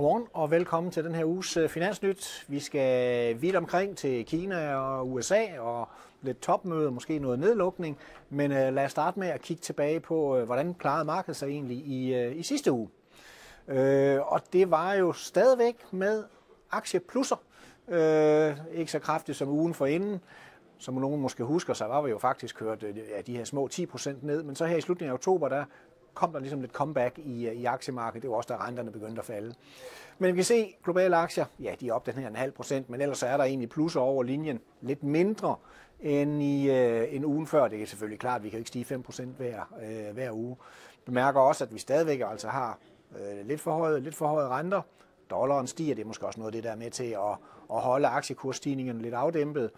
Godmorgen og velkommen til den her uges øh, Finansnyt. Vi skal vidt omkring til Kina og USA og lidt topmøde, måske noget nedlukning. Men øh, lad os starte med at kigge tilbage på, øh, hvordan klarede markedet sig egentlig i, i sidste uge. Uh, og det var jo stadigvæk med aktieplusser. Uh, ikke så kraftigt som ugen forinden. Som nogen måske husker, så var vi jo faktisk kørt ja, de her små 10% ned. Men så her i slutningen af oktober, der kom der ligesom lidt comeback i, øh, i aktiemarkedet. Det var også, da renterne begyndte at falde. Men vi kan se, globale aktier, ja, de er op den her en halv procent, men ellers er der egentlig plusser over linjen. Lidt mindre end i øh, en ugen før. Det er selvfølgelig klart, at vi kan ikke stige 5 procent hver, øh, hver uge. Bemærker også, at vi stadigvæk altså har øh, lidt for høje, lidt for høje renter. Dollaren stiger, det er måske også noget af det, der er med til at, at holde aktiekursstigningerne lidt afdæmpet.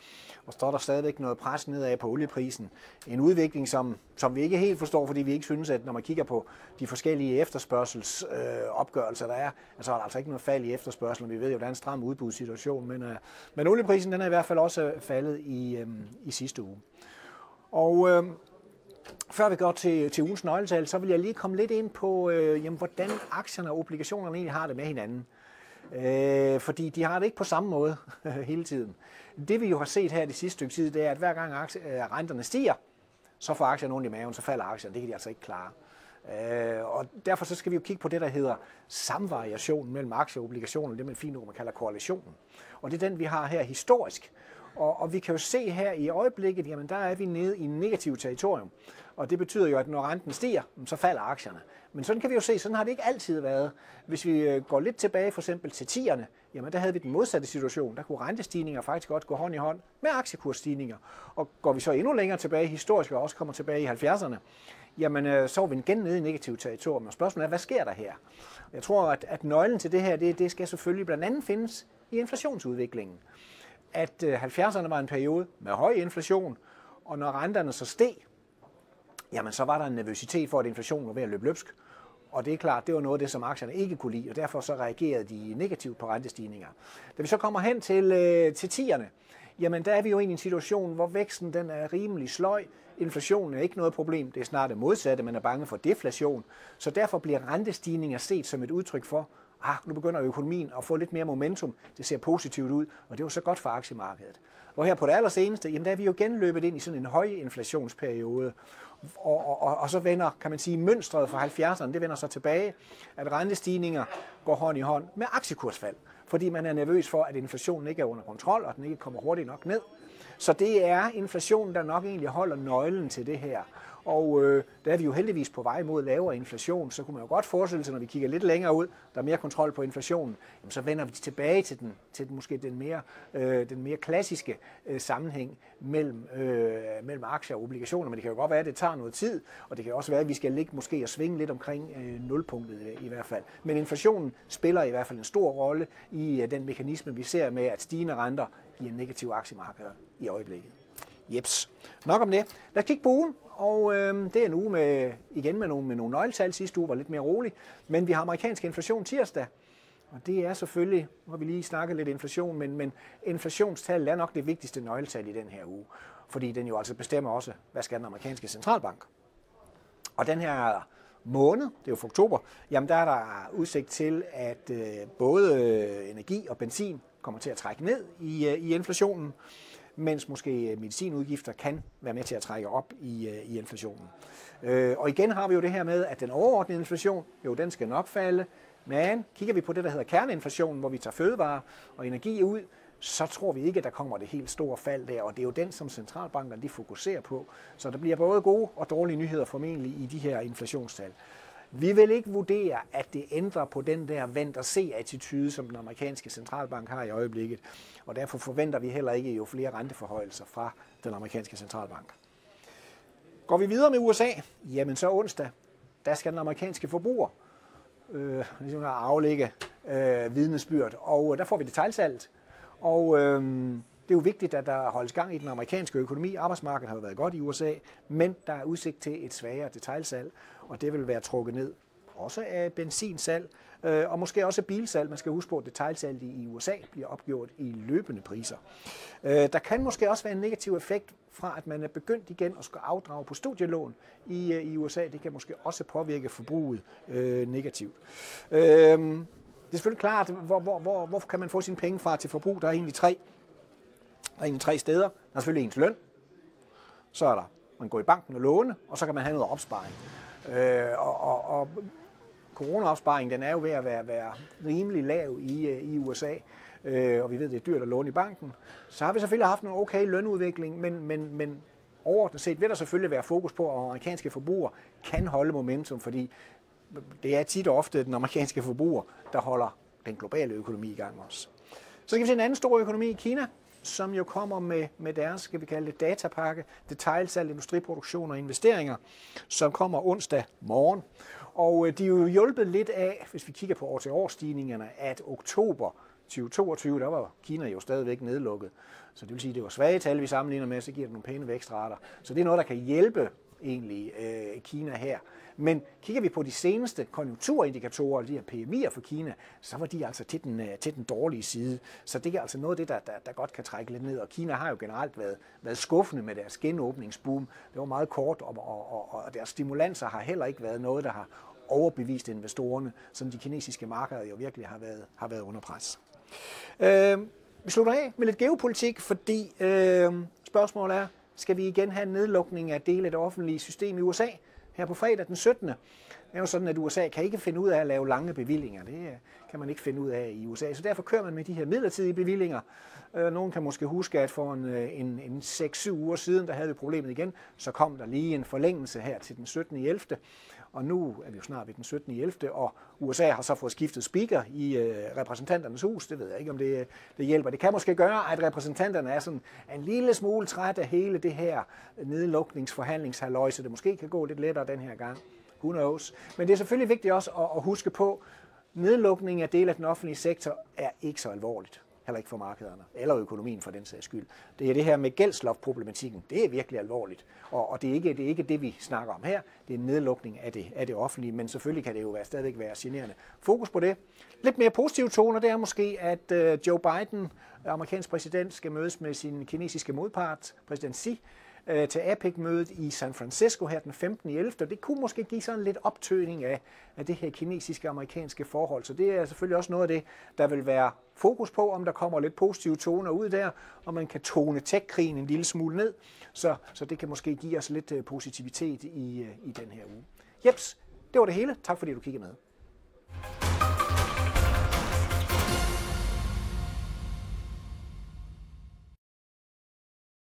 Og står der stadigvæk noget pres nedad på olieprisen. En udvikling, som, som vi ikke helt forstår, fordi vi ikke synes, at når man kigger på de forskellige efterspørgselsopgørelser, øh, der er, altså er der altså ikke noget fald i efterspørgselen. Vi ved jo, at der er en stram udbudssituation, men, øh, men olieprisen den er i hvert fald også øh, faldet i, øh, i sidste uge. Og øh, før vi går til, til ugens nøgletal, så vil jeg lige komme lidt ind på, øh, jamen, hvordan aktierne og obligationerne egentlig har det med hinanden. Øh, Øh, fordi de har det ikke på samme måde hele tiden. Det vi jo har set her de sidste stykke tid, det er, at hver gang aktie, øh, renterne stiger, så får aktierne ondt i maven, så falder aktierne. Det kan de altså ikke klare. Øh, og derfor så skal vi jo kigge på det, der hedder samvariation mellem aktier og obligationer, det man fint ord, man kalder korrelationen. Og det er den, vi har her historisk. Og, og vi kan jo se her i øjeblikket, jamen der er vi nede i negativt territorium. Og det betyder jo, at når renten stiger, så falder aktierne. Men sådan kan vi jo se, sådan har det ikke altid været. Hvis vi øh, går lidt tilbage for eksempel til tierne, jamen der havde vi den modsatte situation. Der kunne rentestigninger faktisk godt gå hånd i hånd med aktiekursstigninger. Og går vi så endnu længere tilbage historisk, og også kommer tilbage i 70'erne, jamen øh, så er vi igen nede i negativt territorium. Og spørgsmålet er, hvad sker der her? Jeg tror, at, at nøglen til det her, det, det skal selvfølgelig blandt andet findes i inflationsudviklingen. At øh, 70'erne var en periode med høj inflation, og når renterne så steg, jamen så var der en nervøsitet for, at inflationen var ved at løbe løbsk. Og det er klart, det var noget af det, som aktierne ikke kunne lide, og derfor så reagerede de negativt på rentestigninger. Da vi så kommer hen til, øh, til tierne, jamen der er vi jo i en situation, hvor væksten den er rimelig sløj. Inflationen er ikke noget problem, det er snart det modsatte, man er bange for deflation. Så derfor bliver rentestigninger set som et udtryk for, ah, nu begynder økonomien at få lidt mere momentum, det ser positivt ud, og det er jo så godt for aktiemarkedet. Hvor her på det allerseneste, jamen der er vi jo genløbet ind i sådan en høj inflationsperiode, og, og, og så vender, kan man sige, mønstret fra 70'erne, det vender så tilbage, at rentestigninger går hånd i hånd med aktiekursfald, fordi man er nervøs for, at inflationen ikke er under kontrol, og den ikke kommer hurtigt nok ned. Så det er inflationen, der nok egentlig holder nøglen til det her. Og øh, der er vi jo heldigvis på vej mod lavere inflation, så kunne man jo godt forestille sig, når vi kigger lidt længere ud, der er mere kontrol på inflationen, jamen, så vender vi tilbage til den, til den måske den mere, øh, den mere klassiske øh, sammenhæng mellem, øh, mellem aktier og obligationer. Men det kan jo godt være, at det tager noget tid, og det kan også være, at vi skal ligge måske og svinge lidt omkring øh, nulpunktet i, i hvert fald. Men inflationen spiller i hvert fald en stor rolle i øh, den mekanisme, vi ser med, at stigende renter giver negative aktiemarkeder i øjeblikket. Jeps. Nok om det. Lad os kigge på ugen, og øh, det er en uge med, igen med nogle, med nogle nøgletal. Sidste uge var lidt mere rolig, men vi har amerikansk inflation tirsdag, og det er selvfølgelig, nu har vi lige snakket lidt inflation, men, men inflationstallet er nok det vigtigste nøgletal i den her uge, fordi den jo altså bestemmer også, hvad skal den amerikanske centralbank. Og den her måned, det er jo for oktober, jamen der er der udsigt til, at øh, både øh, energi og benzin kommer til at trække ned i, øh, i inflationen mens måske øh, medicinudgifter kan være med til at trække op i, øh, i inflationen. Øh, og igen har vi jo det her med, at den overordnede inflation, jo den skal nok falde, men kigger vi på det, der hedder kerneinflationen, hvor vi tager fødevare og energi ud, så tror vi ikke, at der kommer det helt store fald der, og det er jo den, som centralbankerne de fokuserer på. Så der bliver både gode og dårlige nyheder formentlig i de her inflationstal. Vi vil ikke vurdere, at det ændrer på den der vent og se attitude, som den amerikanske centralbank har i øjeblikket. Og derfor forventer vi heller ikke jo flere renteforhøjelser fra den amerikanske centralbank. Går vi videre med USA, jamen så onsdag, der skal den amerikanske forbruger øh, ligesom aflægge øh, vidnesbyrd, og øh, der får vi detaljsalget. Og øh, er jo vigtigt, at der holdes gang i den amerikanske økonomi. Arbejdsmarkedet har jo været godt i USA, men der er udsigt til et svagere detailsalg, og det vil være trukket ned også af benzinsalg, øh, og måske også bilsalg. Man skal huske på, at detailsalget i USA bliver opgjort i løbende priser. Øh, der kan måske også være en negativ effekt fra, at man er begyndt igen at skulle afdrage på studielån i, øh, i USA. Det kan måske også påvirke forbruget øh, negativt. Øh, Det er selvfølgelig klart, hvor, hvor, hvor, hvor kan man få sine penge fra til forbrug? Der er egentlig tre. Der er egentlig tre steder. Der er selvfølgelig ens løn. Så er der, man går i banken og låne, og så kan man have noget opsparing. Øh, og, og, og coronaopsparing, den er jo ved at være, være rimelig lav i, øh, i USA, øh, og vi ved, det er dyrt at låne i banken. Så har vi selvfølgelig haft en okay lønudvikling, men, men, men overordnet set vil der selvfølgelig være fokus på, at amerikanske forbrugere kan holde momentum, fordi det er tit og ofte den amerikanske forbruger, der holder den globale økonomi i gang også. Så skal vi se en anden stor økonomi, Kina, som jo kommer med, med deres, skal vi kalde det, datapakke, detaljsalg, industriproduktion og investeringer, som kommer onsdag morgen. Og øh, de er jo hjulpet lidt af, hvis vi kigger på år-til-år-stigningerne, at oktober 2022, der var Kina jo stadigvæk nedlukket. Så det vil sige, at det var svage tal, vi sammenligner med, så giver det nogle pæne vækstrater. Så det er noget, der kan hjælpe egentlig øh, Kina her. Men kigger vi på de seneste konjunkturindikatorer, de her PMI'er for Kina, så var de altså til den, øh, til den dårlige side. Så det er altså noget af det, der, der, der godt kan trække lidt ned. Og Kina har jo generelt været, været skuffende med deres genåbningsboom. Det var meget kort, og, og, og deres stimulanser har heller ikke været noget, der har overbevist investorerne, som de kinesiske markeder jo virkelig har været, har været under pres. Øh, vi slutter af med lidt geopolitik, fordi øh, spørgsmålet er, skal vi igen have en nedlukning af dele af det offentlige system i USA her på fredag den 17. Det er jo sådan, at USA kan ikke finde ud af at lave lange bevillinger. Det øh, kan man ikke finde ud af i USA. Så derfor kører man med de her midlertidige bevillinger. Øh, nogen kan måske huske, at for en, øh, en, en 6-7 uger siden, der havde vi problemet igen. Så kom der lige en forlængelse her til den 17. 11. Og nu er vi jo snart ved den 17. 11. Og USA har så fået skiftet speaker i øh, repræsentanternes hus. Det ved jeg ikke, om det, det hjælper. Det kan måske gøre, at repræsentanterne er sådan en lille smule træt af hele det her nedlukningsforhandlingshalløj, så det måske kan gå lidt lettere den her gang. Who knows? Men det er selvfølgelig vigtigt også at, at huske på, nedlukning af del af den offentlige sektor er ikke så alvorligt heller ikke for markederne, eller økonomien for den sags skyld. Det er det her med gældsloftproblematikken, det er virkelig alvorligt, og, og det, er ikke, det er ikke det, vi snakker om her, det er en nedlukning af det, af det offentlige, men selvfølgelig kan det jo være, stadigvæk være generende. Fokus på det. Lidt mere positive toner, det er måske, at øh, Joe Biden, amerikansk præsident, skal mødes med sin kinesiske modpart, præsident Xi, øh, til APEC-mødet i San Francisco her den 15. 11. Og det kunne måske give sådan lidt optøning af, af det her kinesiske amerikanske forhold. Så det er selvfølgelig også noget af det, der vil være fokus på, om der kommer lidt positive toner ud der, og man kan tone tech-krigen en lille smule ned. Så, så det kan måske give os lidt øh, positivitet i, øh, i den her uge. Jeps, det var det hele. Tak fordi du kiggede med.